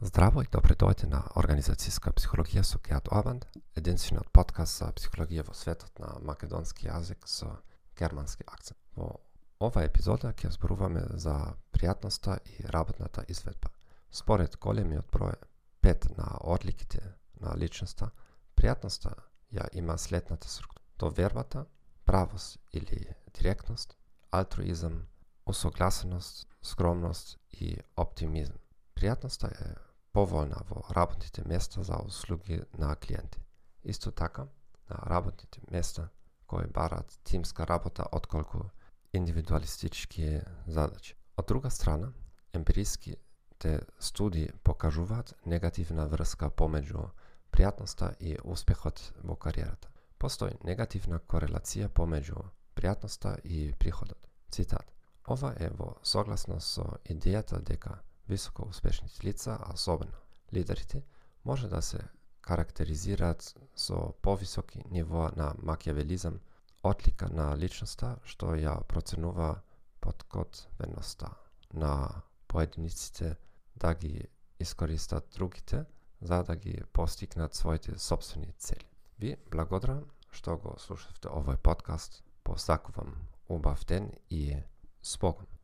Здраво и добре дојде на Организацијска психологија со Геат Обанд, единствениот подкаст за психологија во светот на македонски јазик со германски акцент. Во оваа епизода ќе зборуваме за пријатноста и работната изведба. Според големиот број 5 на одликите на личноста, пријатноста ја има следната структура. Довербата, правост или директност, алтруизам, усогласеност, скромност и оптимизм. Пријатноста е поволна во работните места за услуги на клиенти. Исто така, на работните места кои барат тимска работа отколку индивидуалистички задачи. Од друга страна, емпириските студии покажуваат негативна врска помеѓу пријатноста и успехот во кариерата. Постои негативна корелација помеѓу пријатноста и приходот. Цитат. Ова е во согласност со идејата дека високо успешните лица, а особено лидерите, може да се карактеризираат со повисоки нивоа на макиавелизам, отлика на личноста што ја проценува подкотвеноста на поединиците да ги искористат другите за да ги постигнат своите собствени цели. Ви благодарам што го слушавте овој подкаст. Посакувам убав ден и спокон.